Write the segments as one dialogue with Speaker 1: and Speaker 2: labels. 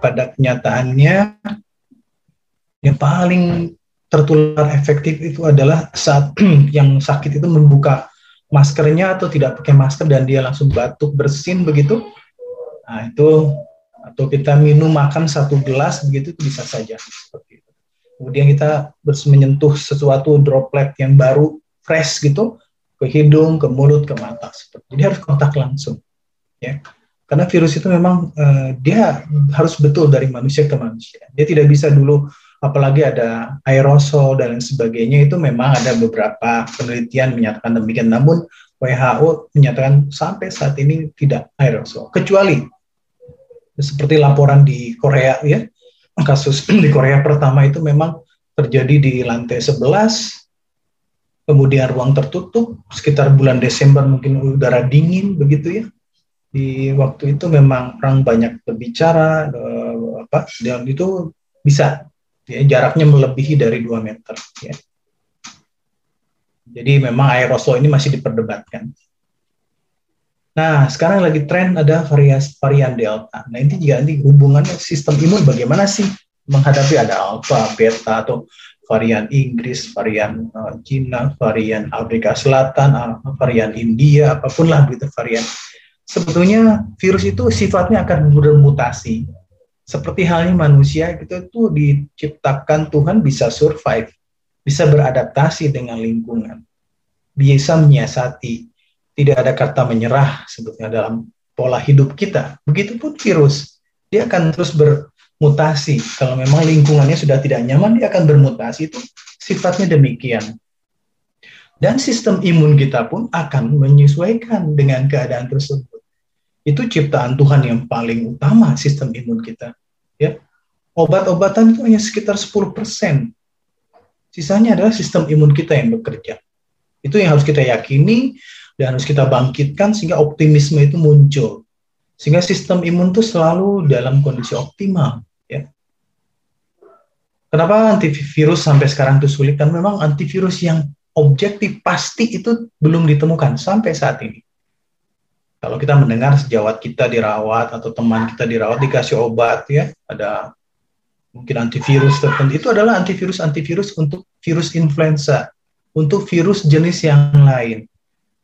Speaker 1: pada kenyataannya yang paling tertular efektif itu adalah saat yang sakit itu membuka maskernya atau tidak pakai masker dan dia langsung batuk bersin begitu. Nah, itu atau kita minum makan satu gelas begitu itu bisa saja seperti itu. Kemudian kita menyentuh sesuatu droplet yang baru fresh gitu ke hidung, ke mulut, ke mata seperti. Jadi harus kontak langsung. Ya. Karena virus itu memang uh, dia harus betul dari manusia ke manusia. Dia tidak bisa dulu apalagi ada aerosol dan lain sebagainya itu memang ada beberapa penelitian menyatakan demikian. Namun WHO menyatakan sampai saat ini tidak aerosol. Kecuali seperti laporan di Korea ya kasus di Korea pertama itu memang terjadi di lantai 11 kemudian ruang tertutup sekitar bulan Desember mungkin udara dingin begitu ya di waktu itu memang orang banyak berbicara uh, apa dan itu bisa ya, jaraknya melebihi dari 2 meter ya. Jadi memang aerosol ini masih diperdebatkan. Nah, sekarang lagi tren ada varias, varian Delta. Nah, ini juga nanti hubungannya sistem imun bagaimana sih menghadapi ada Alpha, Beta, atau varian Inggris, varian uh, Cina, varian Afrika Selatan, uh, varian India, apa pun lah gitu varian. Sebetulnya virus itu sifatnya akan bermutasi seperti halnya manusia kita itu diciptakan Tuhan bisa survive, bisa beradaptasi dengan lingkungan, bisa menyiasati, tidak ada kata menyerah sebetulnya dalam pola hidup kita. Begitupun virus, dia akan terus bermutasi. Kalau memang lingkungannya sudah tidak nyaman, dia akan bermutasi. Itu sifatnya demikian. Dan sistem imun kita pun akan menyesuaikan dengan keadaan tersebut. Itu ciptaan Tuhan yang paling utama sistem imun kita ya obat-obatan itu hanya sekitar 10%. Sisanya adalah sistem imun kita yang bekerja. Itu yang harus kita yakini dan harus kita bangkitkan sehingga optimisme itu muncul. Sehingga sistem imun itu selalu dalam kondisi optimal. Ya. Kenapa antivirus sampai sekarang itu sulit? Dan memang antivirus yang objektif pasti itu belum ditemukan sampai saat ini. Kalau kita mendengar sejawat kita dirawat atau teman kita dirawat dikasih obat ya, ada mungkin antivirus tertentu. Itu adalah antivirus antivirus untuk virus influenza, untuk virus jenis yang lain,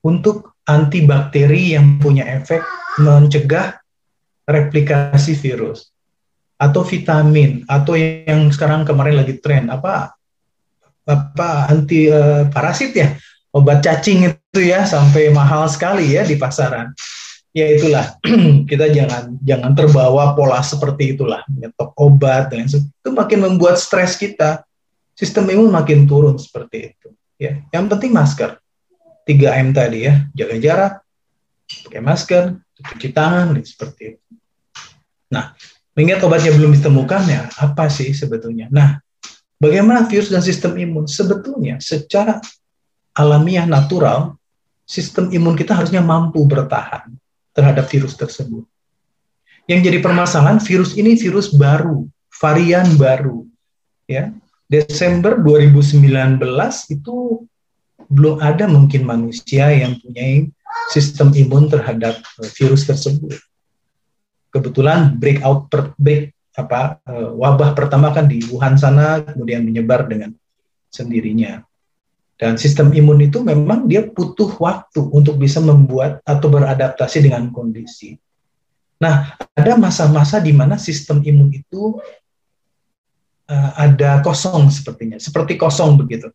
Speaker 1: untuk antibakteri yang punya efek mencegah replikasi virus atau vitamin atau yang sekarang kemarin lagi tren apa apa anti uh, parasit ya obat cacing itu ya sampai mahal sekali ya di pasaran. Ya itulah kita jangan jangan terbawa pola seperti itulah nyetok obat dan itu makin membuat stres kita. Sistem imun makin turun seperti itu. Ya, yang penting masker. 3M tadi ya, jaga jarak, pakai masker, cuci tangan, seperti itu. Nah, mengingat obatnya belum ditemukan ya, apa sih sebetulnya? Nah, bagaimana virus dan sistem imun? Sebetulnya secara alamiah natural, sistem imun kita harusnya mampu bertahan terhadap virus tersebut. Yang jadi permasalahan virus ini virus baru, varian baru. Ya. Desember 2019 itu belum ada mungkin manusia yang punya sistem imun terhadap eh, virus tersebut. Kebetulan breakout per, break apa eh, wabah pertama kan di Wuhan sana kemudian menyebar dengan sendirinya. Dan sistem imun itu memang dia butuh waktu untuk bisa membuat atau beradaptasi dengan kondisi. Nah, ada masa-masa di mana sistem imun itu uh, ada kosong sepertinya, seperti kosong begitu,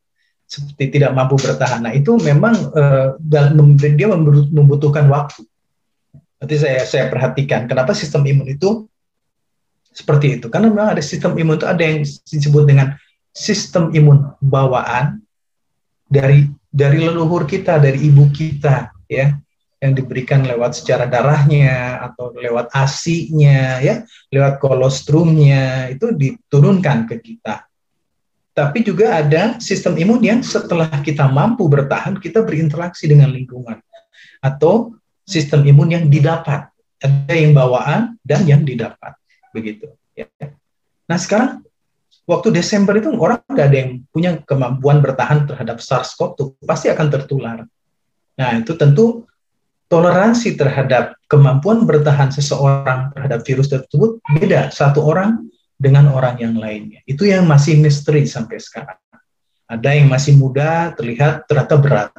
Speaker 1: seperti tidak mampu bertahan. Nah, itu memang uh, dia membutuhkan waktu. Nanti saya saya perhatikan kenapa sistem imun itu seperti itu. Karena memang ada sistem imun itu ada yang disebut dengan sistem imun bawaan, dari dari leluhur kita, dari ibu kita, ya, yang diberikan lewat secara darahnya atau lewat asinya, ya, lewat kolostrumnya itu diturunkan ke kita. Tapi juga ada sistem imun yang setelah kita mampu bertahan, kita berinteraksi dengan lingkungan atau sistem imun yang didapat. Ada yang bawaan dan yang didapat, begitu. Ya. Nah sekarang waktu Desember itu orang nggak ada yang punya kemampuan bertahan terhadap SARS-CoV-2, pasti akan tertular. Nah, itu tentu toleransi terhadap kemampuan bertahan seseorang terhadap virus tersebut beda satu orang dengan orang yang lainnya. Itu yang masih misteri sampai sekarang. Ada yang masih muda, terlihat ternyata berat.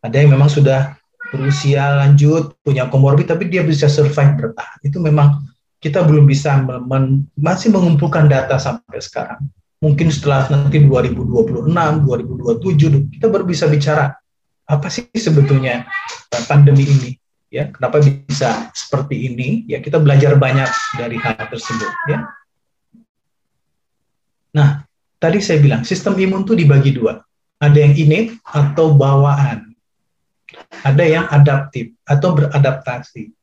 Speaker 1: Ada yang memang sudah berusia lanjut, punya komorbid, tapi dia bisa survive bertahan. Itu memang kita belum bisa masih mengumpulkan data sampai sekarang. Mungkin setelah nanti 2026, 2027, kita baru bisa bicara apa sih sebetulnya uh, pandemi ini? Ya kenapa bisa seperti ini? Ya kita belajar banyak dari hal tersebut ya. Nah tadi saya bilang sistem imun itu dibagi dua. Ada yang innate atau bawaan. Ada yang adaptif atau beradaptasi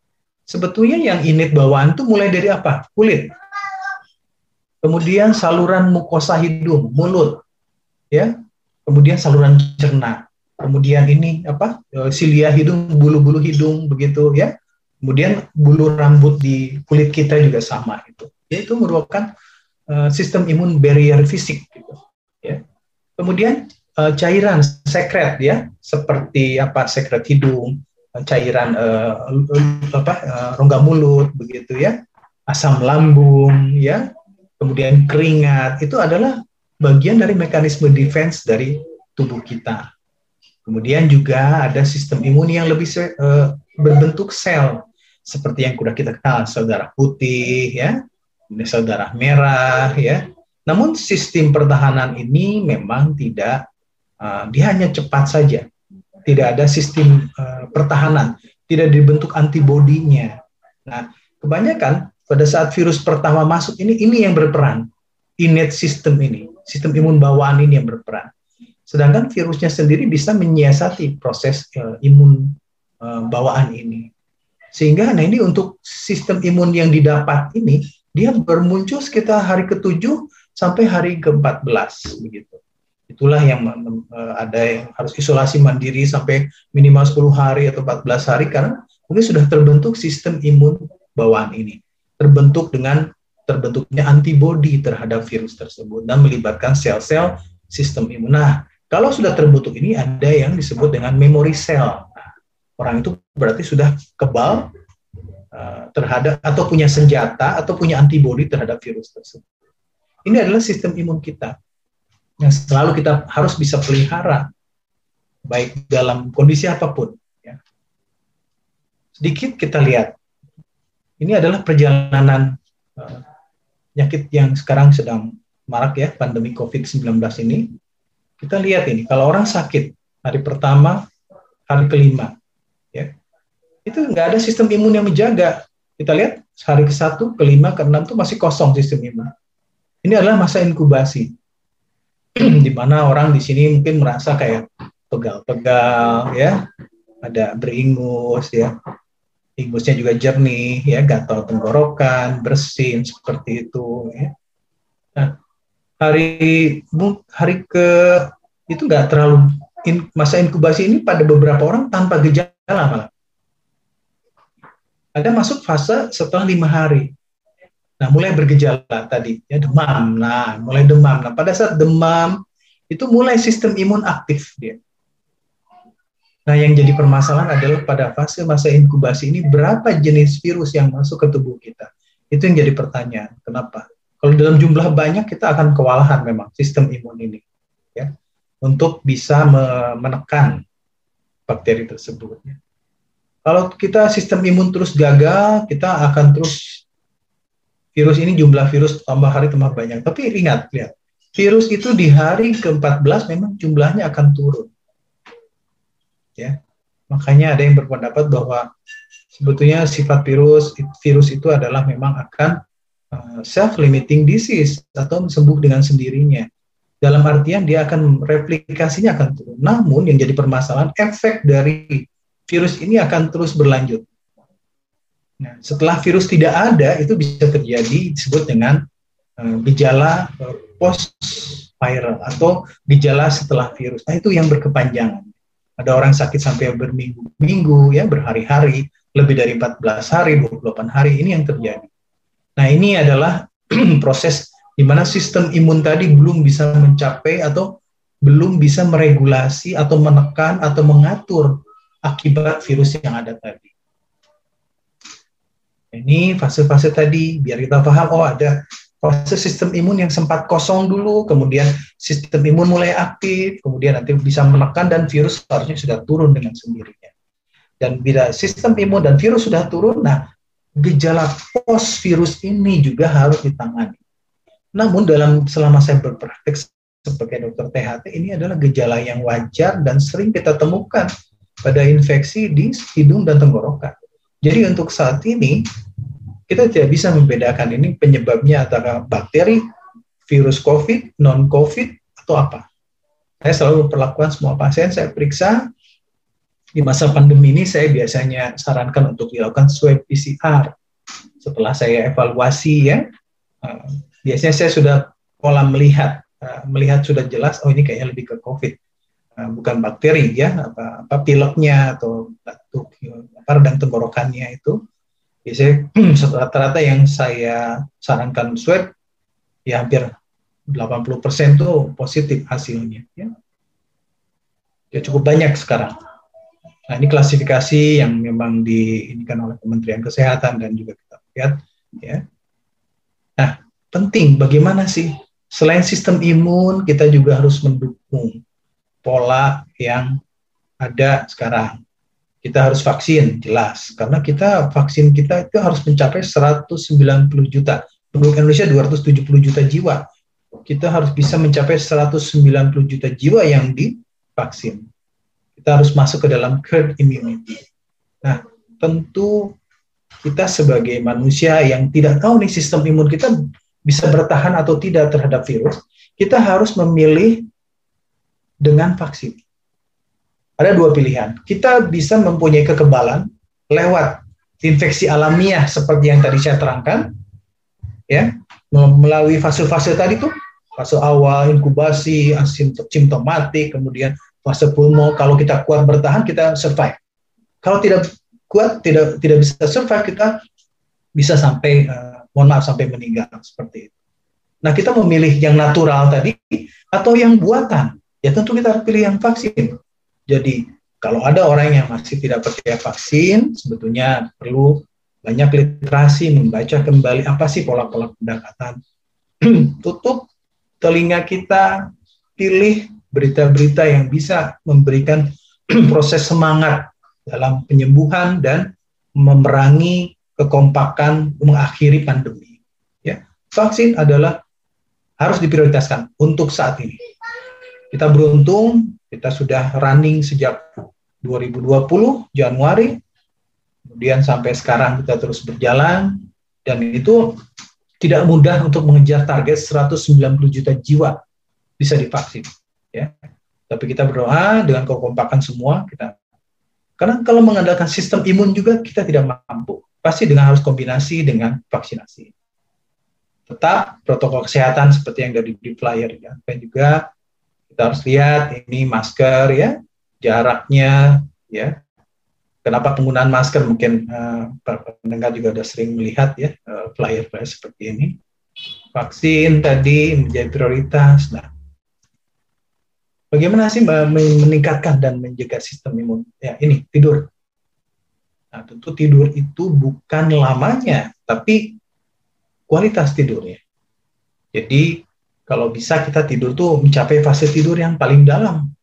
Speaker 1: sebetulnya yang innate bawaan itu mulai dari apa kulit kemudian saluran mukosa hidung mulut ya kemudian saluran cerna kemudian ini apa e, silia hidung, bulu-bulu hidung begitu ya. Kemudian bulu rambut di kulit kita juga sama itu. Ya, itu merupakan uh, sistem imun barrier fisik gitu. Ya. Kemudian uh, cairan sekret ya, seperti apa sekret hidung, cairan uh, apa uh, rongga mulut begitu ya, asam lambung ya, kemudian keringat itu adalah bagian dari mekanisme defense dari tubuh kita. Kemudian juga ada sistem imun yang lebih uh, berbentuk sel seperti yang sudah kita kenal saudara putih ya, saudara merah ya. Namun sistem pertahanan ini memang tidak uh, dia hanya cepat saja. Tidak ada sistem uh, pertahanan, tidak dibentuk antibodinya. Nah, kebanyakan pada saat virus pertama masuk ini ini yang berperan. Innate system ini, sistem imun bawaan ini yang berperan. Sedangkan virusnya sendiri bisa menyiasati proses uh, imun uh, bawaan ini. Sehingga nah ini untuk sistem imun yang didapat ini dia bermuncul sekitar hari ke-7 sampai hari ke-14 begitu. Itulah yang uh, ada yang harus isolasi mandiri sampai minimal 10 hari atau 14 hari karena mungkin sudah terbentuk sistem imun bawaan ini. Terbentuk dengan terbentuknya antibodi terhadap virus tersebut dan melibatkan sel-sel sistem imun. Nah, kalau sudah terbentuk ini ada yang disebut dengan memory cell. Nah, orang itu berarti sudah kebal uh, terhadap atau punya senjata atau punya antibodi terhadap virus tersebut. Ini adalah sistem imun kita yang selalu kita harus bisa pelihara baik dalam kondisi apa pun. Ya. Sedikit kita lihat, ini adalah perjalanan uh, penyakit yang sekarang sedang marak ya, pandemi COVID-19 ini kita lihat ini, kalau orang sakit hari pertama, hari kelima, ya, itu nggak ada sistem imun yang menjaga. Kita lihat hari ke satu, kelima, keenam itu masih kosong sistem imun. Ini adalah masa inkubasi, di mana orang di sini mungkin merasa kayak pegal-pegal, ya, ada beringus, ya, ingusnya juga jernih, ya, gatal tenggorokan, bersin seperti itu, ya. Nah, hari hari ke itu nggak terlalu in, masa inkubasi ini pada beberapa orang tanpa gejala malah. Ada masuk fase setelah lima hari. Nah, mulai bergejala tadi, ya demam. Nah, mulai demam. Nah, pada saat demam itu mulai sistem imun aktif dia. Nah, yang jadi permasalahan adalah pada fase masa inkubasi ini berapa jenis virus yang masuk ke tubuh kita. Itu yang jadi pertanyaan. Kenapa? Kalau dalam jumlah banyak kita akan kewalahan memang sistem imun ini ya untuk bisa menekan bakteri tersebut. Ya. Kalau kita sistem imun terus gagal, kita akan terus virus ini jumlah virus tambah hari tambah banyak. Tapi ingat, lihat, virus itu di hari ke-14 memang jumlahnya akan turun. Ya. Makanya ada yang berpendapat bahwa sebetulnya sifat virus virus itu adalah memang akan Uh, self-limiting disease atau sembuh dengan sendirinya. Dalam artian dia akan replikasinya akan turun. Namun yang jadi permasalahan efek dari virus ini akan terus berlanjut. Nah, setelah virus tidak ada itu bisa terjadi disebut dengan uh, gejala uh, post viral atau gejala setelah virus. Nah, itu yang berkepanjangan. Ada orang sakit sampai berminggu-minggu ya, berhari-hari, lebih dari 14 hari, 28 hari ini yang terjadi. Nah, ini adalah proses di mana sistem imun tadi belum bisa mencapai atau belum bisa meregulasi atau menekan atau mengatur akibat virus yang ada tadi. Ini fase-fase tadi biar kita paham oh ada fase sistem imun yang sempat kosong dulu, kemudian sistem imun mulai aktif, kemudian nanti bisa menekan dan virus harusnya sudah turun dengan sendirinya. Dan bila sistem imun dan virus sudah turun, nah gejala post virus ini juga harus ditangani. Namun dalam selama saya berpraktek sebagai dokter THT ini adalah gejala yang wajar dan sering kita temukan pada infeksi di hidung dan tenggorokan. Jadi untuk saat ini kita tidak bisa membedakan ini penyebabnya antara bakteri, virus COVID, non-COVID, atau apa. Saya selalu perlakukan semua pasien, saya periksa. Di masa pandemi ini saya biasanya sarankan untuk dilakukan swab PCR. Setelah saya evaluasi ya, eh, biasanya saya sudah pola melihat, eh, melihat sudah jelas, oh ini kayaknya lebih ke COVID eh, bukan bakteri ya apa apa pileknya atau batuk apa radang tenggorokannya itu biasanya rata-rata yang saya sarankan swab ya hampir 80% tuh positif hasilnya ya. ya cukup banyak sekarang. Nah ini klasifikasi yang memang diinikan oleh Kementerian Kesehatan dan juga kita lihat ya. Nah penting bagaimana sih? Selain sistem imun kita juga harus mendukung pola yang ada sekarang kita harus vaksin jelas. Karena kita vaksin kita itu harus mencapai 190 juta. Penduduk Indonesia 270 juta jiwa. Kita harus bisa mencapai 190 juta jiwa yang divaksin. Kita harus masuk ke dalam herd immunity. Nah tentu kita sebagai manusia yang tidak tahu nih sistem imun kita bisa bertahan atau tidak terhadap virus kita harus memilih dengan vaksin ada dua pilihan. Kita bisa mempunyai kekebalan lewat infeksi alamiah seperti yang tadi saya terangkan, ya, melalui fase-fase tadi tuh, fase awal inkubasi, asimptomatik, kemudian fase pulmo. Kalau kita kuat bertahan, kita survive. Kalau tidak kuat, tidak tidak bisa survive, kita bisa sampai, uh, mohon maaf, sampai meninggal seperti itu. Nah, kita memilih yang natural tadi atau yang buatan. Ya tentu kita pilih yang vaksin. Jadi kalau ada orang yang masih tidak percaya vaksin, sebetulnya perlu banyak literasi membaca kembali apa sih pola-pola pendekatan. Tutup telinga kita, pilih berita-berita yang bisa memberikan proses semangat dalam penyembuhan dan memerangi kekompakan mengakhiri pandemi. Ya, vaksin adalah harus diprioritaskan untuk saat ini. Kita beruntung kita sudah running sejak 2020 Januari, kemudian sampai sekarang kita terus berjalan, dan itu tidak mudah untuk mengejar target 190 juta jiwa bisa divaksin. Ya. Tapi kita berdoa dengan kekompakan semua kita karena kalau mengandalkan sistem imun juga kita tidak mampu. Pasti dengan harus kombinasi dengan vaksinasi. Tetap protokol kesehatan seperti yang dari di flyer ya. Dan juga kita harus lihat ini masker ya, jaraknya ya. Kenapa penggunaan masker mungkin uh, pendengar juga sudah sering melihat ya uh, flyer-flyer seperti ini. Vaksin tadi menjadi prioritas. Nah, bagaimana sih meningkatkan dan menjaga sistem imun? Ya, ini tidur. Nah, tentu tidur itu bukan lamanya, tapi kualitas tidurnya. Jadi kalau bisa kita tidur tuh mencapai fase tidur yang paling dalam.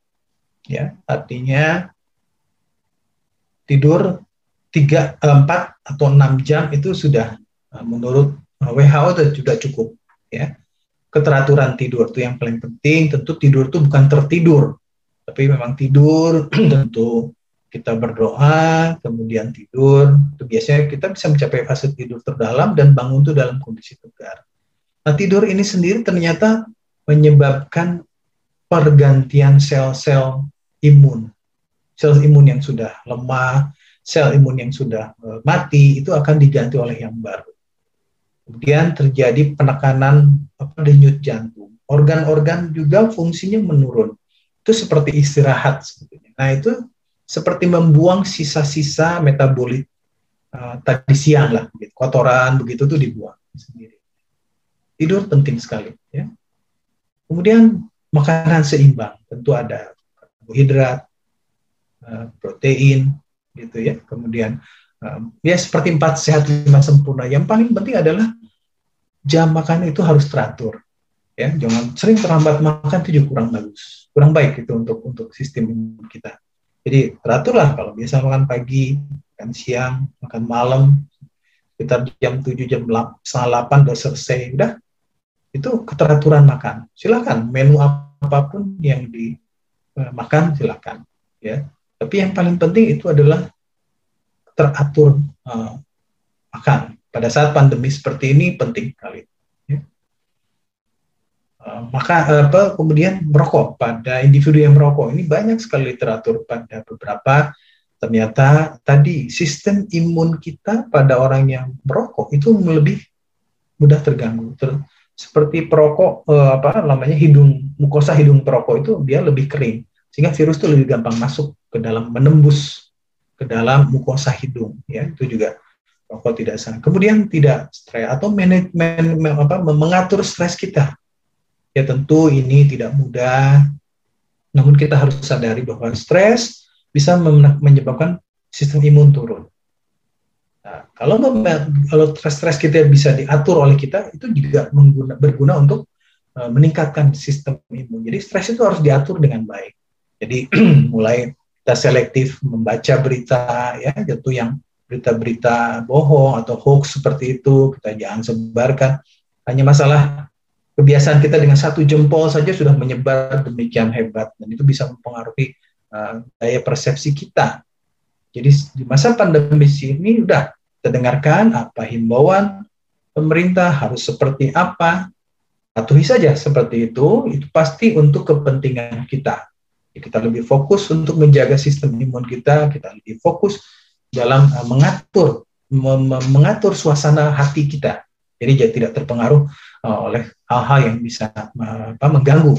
Speaker 1: Ya, artinya tidur 3 4 eh, atau 6 jam itu sudah eh, menurut WHO itu sudah cukup ya. Keteraturan tidur itu yang paling penting. Tentu tidur itu bukan tertidur, tapi memang tidur tentu kita berdoa, kemudian tidur. Itu biasanya kita bisa mencapai fase tidur terdalam dan bangun itu dalam kondisi tegar. Nah, tidur ini sendiri ternyata menyebabkan pergantian sel-sel imun. Sel imun yang sudah lemah, sel imun yang sudah uh, mati itu akan diganti oleh yang baru. Kemudian terjadi penekanan apa denyut jantung. Organ-organ juga fungsinya menurun. Itu seperti istirahat sebetulnya. Nah, itu seperti membuang sisa-sisa metabolit uh, tadi siang lah, gitu. kotoran begitu tuh dibuang sendiri. Tidur penting sekali. Ya. Kemudian makanan seimbang, tentu ada karbohidrat, eh, protein, gitu ya. Kemudian um, ya seperti empat sehat lima sempurna. Yang paling penting adalah jam makan itu harus teratur. Ya, jangan sering terlambat makan itu juga kurang bagus, kurang baik itu untuk untuk sistem kita. Jadi teraturlah kalau biasa makan pagi, makan siang, makan malam, sekitar jam 7, jam 8, setengah 8 udah selesai, udah itu keteraturan makan. Silakan menu apa pun yang dimakan silakan ya. Tapi yang paling penting itu adalah teratur uh, makan. Pada saat pandemi seperti ini penting sekali. Ya. Uh, maka apa kemudian merokok pada individu yang merokok ini banyak sekali literatur pada beberapa ternyata tadi sistem imun kita pada orang yang merokok itu lebih mudah terganggu. Ter, seperti perokok eh, apa namanya hidung mukosa hidung perokok itu dia lebih kering sehingga virus itu lebih gampang masuk ke dalam menembus ke dalam mukosa hidung ya itu juga rokok tidak sah. Kemudian tidak stres atau manajemen apa mengatur stres kita. Ya tentu ini tidak mudah. Namun kita harus sadari bahwa stres bisa menyebabkan sistem imun turun. Nah, kalau kalau stres-stres kita bisa diatur oleh kita, itu juga mengguna, berguna untuk uh, meningkatkan sistem imun. Jadi stres itu harus diatur dengan baik. Jadi mulai kita selektif membaca berita, ya, itu yang berita-berita bohong atau hoax seperti itu kita jangan sebarkan. Hanya masalah kebiasaan kita dengan satu jempol saja sudah menyebar demikian hebat dan itu bisa mempengaruhi uh, daya persepsi kita jadi di masa pandemi ini udah kita dengarkan apa himbauan pemerintah harus seperti apa, patuhi saja seperti itu, itu pasti untuk kepentingan kita. Kita lebih fokus untuk menjaga sistem imun kita, kita lebih fokus dalam uh, mengatur mengatur suasana hati kita. Jadi jadi tidak terpengaruh uh, oleh hal-hal yang bisa uh, apa, mengganggu.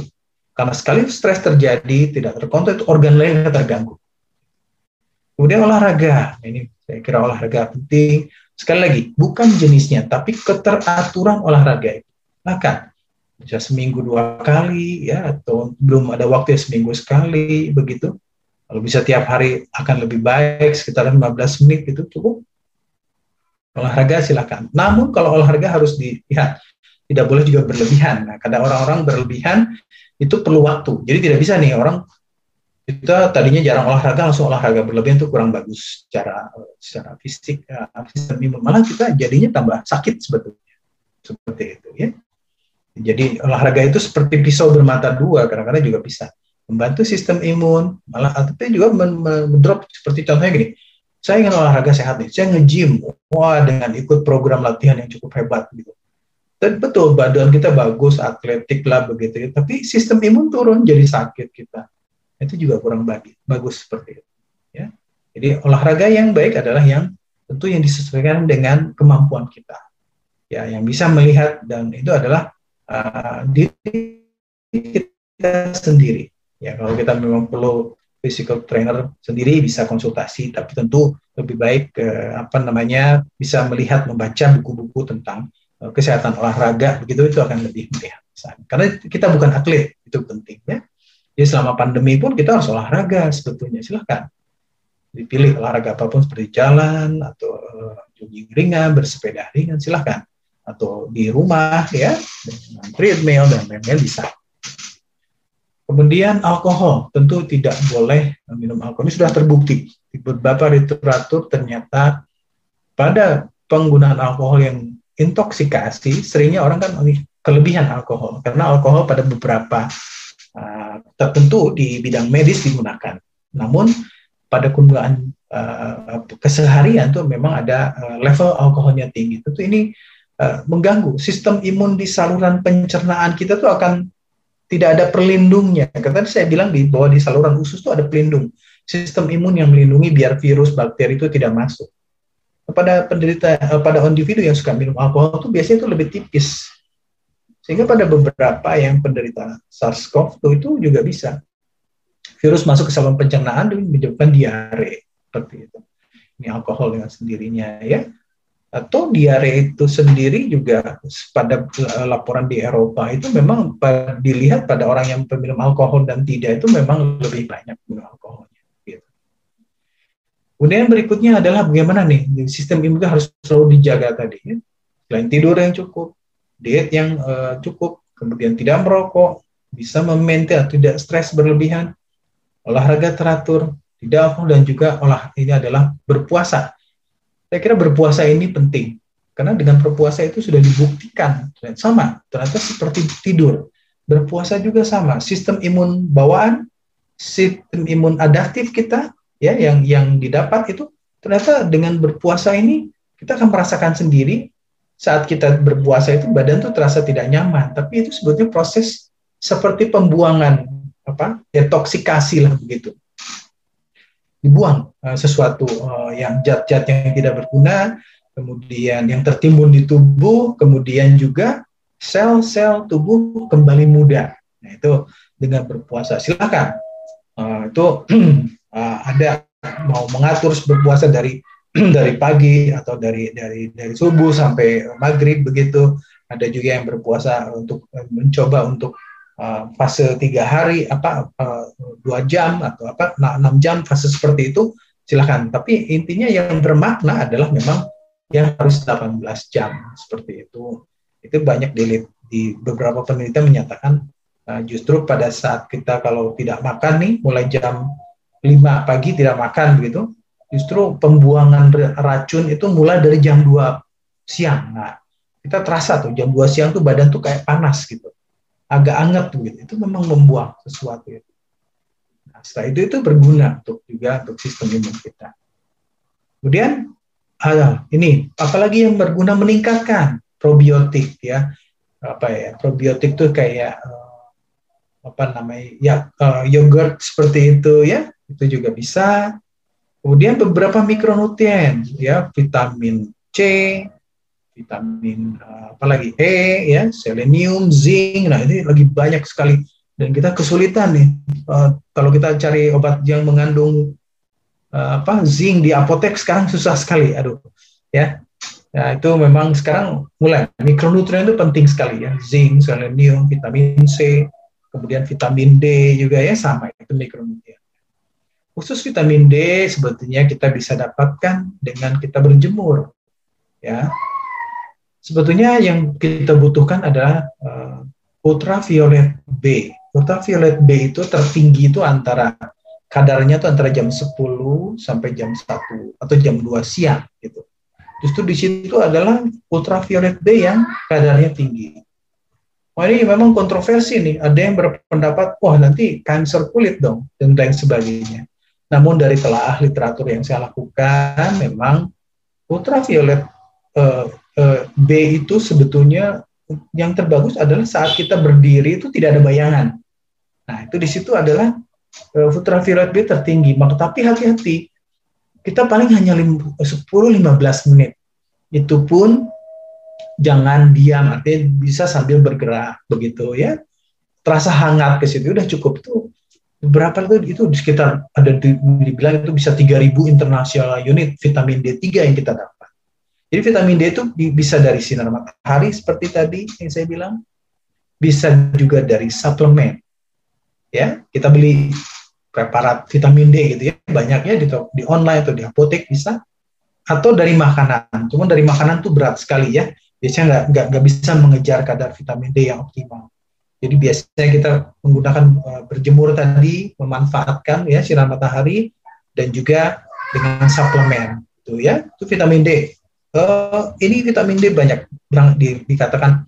Speaker 1: Karena sekali stres terjadi, tidak terkontrol, organ lain terganggu. Kemudian olahraga, ini saya kira olahraga penting. Sekali lagi, bukan jenisnya, tapi keteraturan olahraga itu. Maka bisa seminggu dua kali ya, atau belum ada waktu ya seminggu sekali begitu. Kalau bisa tiap hari akan lebih baik, sekitar 15 menit itu cukup. Olahraga silakan. Namun kalau olahraga harus dilihat, tidak boleh juga berlebihan. Nah, kadang orang-orang berlebihan itu perlu waktu. Jadi tidak bisa nih orang kita tadinya jarang olahraga langsung olahraga berlebihan itu kurang bagus secara secara fisik ya, malah kita jadinya tambah sakit sebetulnya. Seperti itu ya. Jadi olahraga itu seperti pisau bermata dua kadang-kadang juga bisa membantu sistem imun. Malah tapi juga mendrop seperti contohnya gini saya ingin olahraga sehat nih saya nge-gym wah dengan ikut program latihan yang cukup hebat gitu. Dan betul badan kita bagus atletik lah begitu ya. Tapi sistem imun turun jadi sakit kita itu juga kurang bagus, bagus seperti itu. Ya. Jadi olahraga yang baik adalah yang tentu yang disesuaikan dengan kemampuan kita. Ya, yang bisa melihat dan itu adalah uh, diri kita sendiri. Ya, kalau kita memang perlu physical trainer sendiri bisa konsultasi, tapi tentu lebih baik uh, apa namanya bisa melihat membaca buku-buku tentang uh, kesehatan olahraga begitu itu akan lebih melihat. Karena kita bukan atlet itu penting ya. Jadi selama pandemi pun kita harus olahraga sebetulnya. Silahkan. Dipilih olahraga apa pun seperti jalan atau uh, jogging ringan, bersepeda ringan silahkan. Atau di rumah ya dengan treadmill dan lain-lain bisa. Kemudian alkohol. Tentu tidak boleh minum alkohol. Ini sudah terbukti. Di beberapa literatur ternyata pada penggunaan alkohol yang intoksikasi seringnya orang kan kelebihan alkohol. Karena alkohol pada beberapa uh, tertentu di bidang medis digunakan. Namun pada penggunaan uh, keseharian tuh memang ada uh, level alkoholnya tinggi. Tentu ini uh, mengganggu sistem imun di saluran pencernaan kita tuh akan tidak ada perlindungnya. Karena saya bilang di bahwa di saluran usus tuh ada pelindung sistem imun yang melindungi biar virus bakteri itu tidak masuk. Pada penderita pada individu yang suka minum alkohol itu biasanya itu lebih tipis sehingga pada beberapa yang penderita SARS-CoV-2 itu juga bisa virus masuk ke saluran pencernaan dan menyebabkan diare seperti itu. Ini alkohol dengan sendirinya ya. Atau diare itu sendiri juga pada laporan di Eropa itu memang dilihat pada orang yang peminum alkohol dan tidak itu memang lebih banyak minum alkoholnya. Gitu. Kemudian berikutnya adalah bagaimana nih sistem imun harus selalu dijaga tadi. Ya. Selain tidur yang cukup, diet yang uh, cukup, kemudian tidak merokok, bisa memaintain atau tidak stres berlebihan, olahraga teratur, tidak alkohol dan juga olah ini adalah berpuasa. Saya kira berpuasa ini penting karena dengan berpuasa itu sudah dibuktikan sama ternyata seperti tidur. Berpuasa juga sama, sistem imun bawaan, sistem imun adaptif kita ya yang yang didapat itu ternyata dengan berpuasa ini kita akan merasakan sendiri saat kita berpuasa itu badan tuh terasa tidak nyaman, tapi itu sebetulnya proses seperti pembuangan apa detoksikasi lah begitu. Dibuang uh, sesuatu uh, yang zat-zat yang tidak berguna, kemudian yang tertimbun di tubuh, kemudian juga sel-sel tubuh kembali muda. Nah, itu dengan berpuasa. Silakan. Uh, itu uh, ada mau mengatur berpuasa dari dari pagi atau dari dari dari subuh sampai maghrib begitu. Ada juga yang berpuasa untuk eh, mencoba untuk uh, fase tiga hari apa uh, dua jam atau apa enam jam fase seperti itu silahkan. Tapi intinya yang bermakna adalah memang yang harus 18 jam seperti itu. Itu banyak di, di beberapa penelitian menyatakan uh, justru pada saat kita kalau tidak makan nih mulai jam 5 pagi tidak makan begitu justru pembuangan racun itu mulai dari jam 2 siang. Nah, kita terasa tuh jam 2 siang tuh badan tuh kayak panas gitu. Agak anget tuh gitu. Itu memang membuang sesuatu itu. Nah, setelah itu itu berguna untuk juga untuk sistem imun kita. Kemudian ada ini apalagi yang berguna meningkatkan probiotik ya. Apa ya? Probiotik tuh kayak uh, apa namanya? Ya uh, yogurt seperti itu ya. Itu juga bisa Kemudian beberapa mikronutrien ya vitamin C, vitamin uh, apa lagi E ya, selenium, zinc. Nah, ini lagi banyak sekali dan kita kesulitan nih uh, kalau kita cari obat yang mengandung uh, apa zinc di apotek sekarang susah sekali. Aduh, ya. Nah, itu memang sekarang mulai mikronutrien itu penting sekali ya. Zinc, selenium, vitamin C, kemudian vitamin D juga ya sama itu mikronutrien. Khusus vitamin D sebetulnya kita bisa dapatkan dengan kita berjemur. Ya. Sebetulnya yang kita butuhkan adalah uh, ultraviolet B. Ultraviolet B itu tertinggi itu antara kadarnya itu antara jam 10 sampai jam 1 atau jam 2 siang gitu. Justru di situ adalah ultraviolet B yang kadarnya tinggi. Wah ini memang kontroversi nih. Ada yang berpendapat, wah nanti kanker kulit dong, dan lain sebagainya. Namun dari telaah literatur yang saya lakukan, memang ultraviolet uh, uh, B itu sebetulnya yang terbagus adalah saat kita berdiri itu tidak ada bayangan. Nah itu di situ adalah uh, ultraviolet B tertinggi. Maka tapi hati-hati, kita paling hanya 10-15 menit. Itu pun jangan diam, artinya bisa sambil bergerak begitu ya. Terasa hangat ke situ udah cukup tuh berapa itu itu di sekitar ada di, dibilang itu bisa 3000 internasional unit vitamin D3 yang kita dapat. Jadi vitamin D itu bisa dari sinar matahari seperti tadi yang saya bilang, bisa juga dari suplemen. Ya, kita beli preparat vitamin D gitu ya, banyaknya di, di online atau di apotek bisa atau dari makanan. Cuma dari makanan tuh berat sekali ya. Biasanya nggak nggak bisa mengejar kadar vitamin D yang optimal. Jadi biasanya kita menggunakan uh, berjemur tadi, memanfaatkan ya sinar matahari dan juga dengan suplemen, itu ya, itu vitamin D. Uh, ini vitamin D banyak di, dikatakan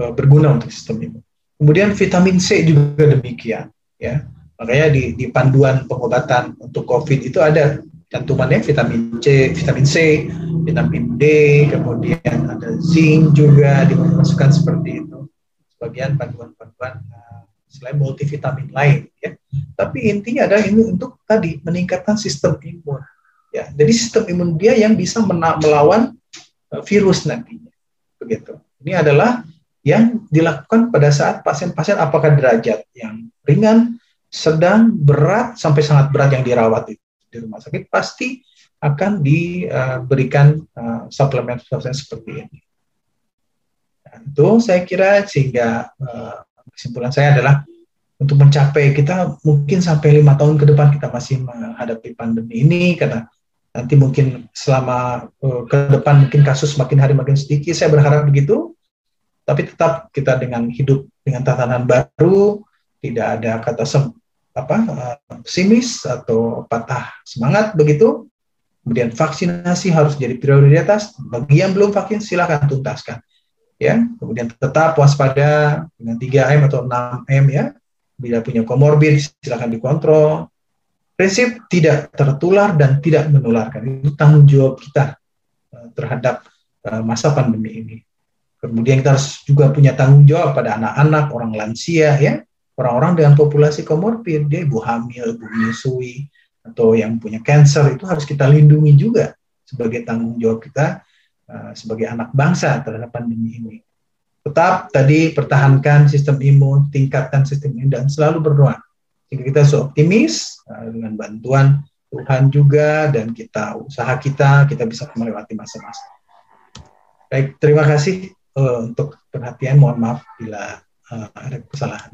Speaker 1: uh, berguna untuk sistem imun. Kemudian vitamin C juga demikian, ya. Makanya di, di panduan pengobatan untuk COVID itu ada cantumannya vitamin C, vitamin C, vitamin D, kemudian ada zinc juga dimasukkan seperti itu sebagian bantuan-bantuan uh, selain multivitamin lain ya. Tapi intinya adalah ini untuk tadi meningkatkan sistem imun ya. Jadi sistem imun dia yang bisa melawan uh, virus nantinya. Begitu. Ini adalah yang dilakukan pada saat pasien-pasien apakah derajat yang ringan, sedang, berat sampai sangat berat yang dirawat di, di rumah sakit pasti akan diberikan uh, suplemen-suplemen seperti ini itu saya kira sehingga uh, kesimpulan saya adalah untuk mencapai kita mungkin sampai lima tahun ke depan kita masih menghadapi pandemi ini karena nanti mungkin selama uh, ke depan mungkin kasus makin hari makin sedikit, saya berharap begitu. Tapi tetap kita dengan hidup dengan tatanan baru, tidak ada kata sem apa uh, pesimis atau patah semangat begitu. Kemudian vaksinasi harus jadi prioritas. Bagi yang belum vaksin silakan tuntaskan. Ya, kemudian tetap waspada dengan 3M atau 6M ya. Bila punya komorbid silakan dikontrol. Prinsip tidak tertular dan tidak menularkan. Itu tanggung jawab kita uh, terhadap uh, masa pandemi ini. Kemudian kita harus juga punya tanggung jawab pada anak-anak, orang lansia, ya, orang-orang dengan populasi komorbid, dia ibu hamil, ibu menyusui, atau yang punya cancer itu harus kita lindungi juga sebagai tanggung jawab kita uh, sebagai anak bangsa terhadap pandemi ini. Tetap tadi pertahankan sistem imun, tingkatkan sistem imun dan selalu berdoa. Jika kita optimis uh, dengan bantuan Tuhan juga dan kita usaha kita kita bisa melewati masa-masa. Baik, terima kasih uh, untuk perhatian. Mohon maaf bila uh, ada kesalahan.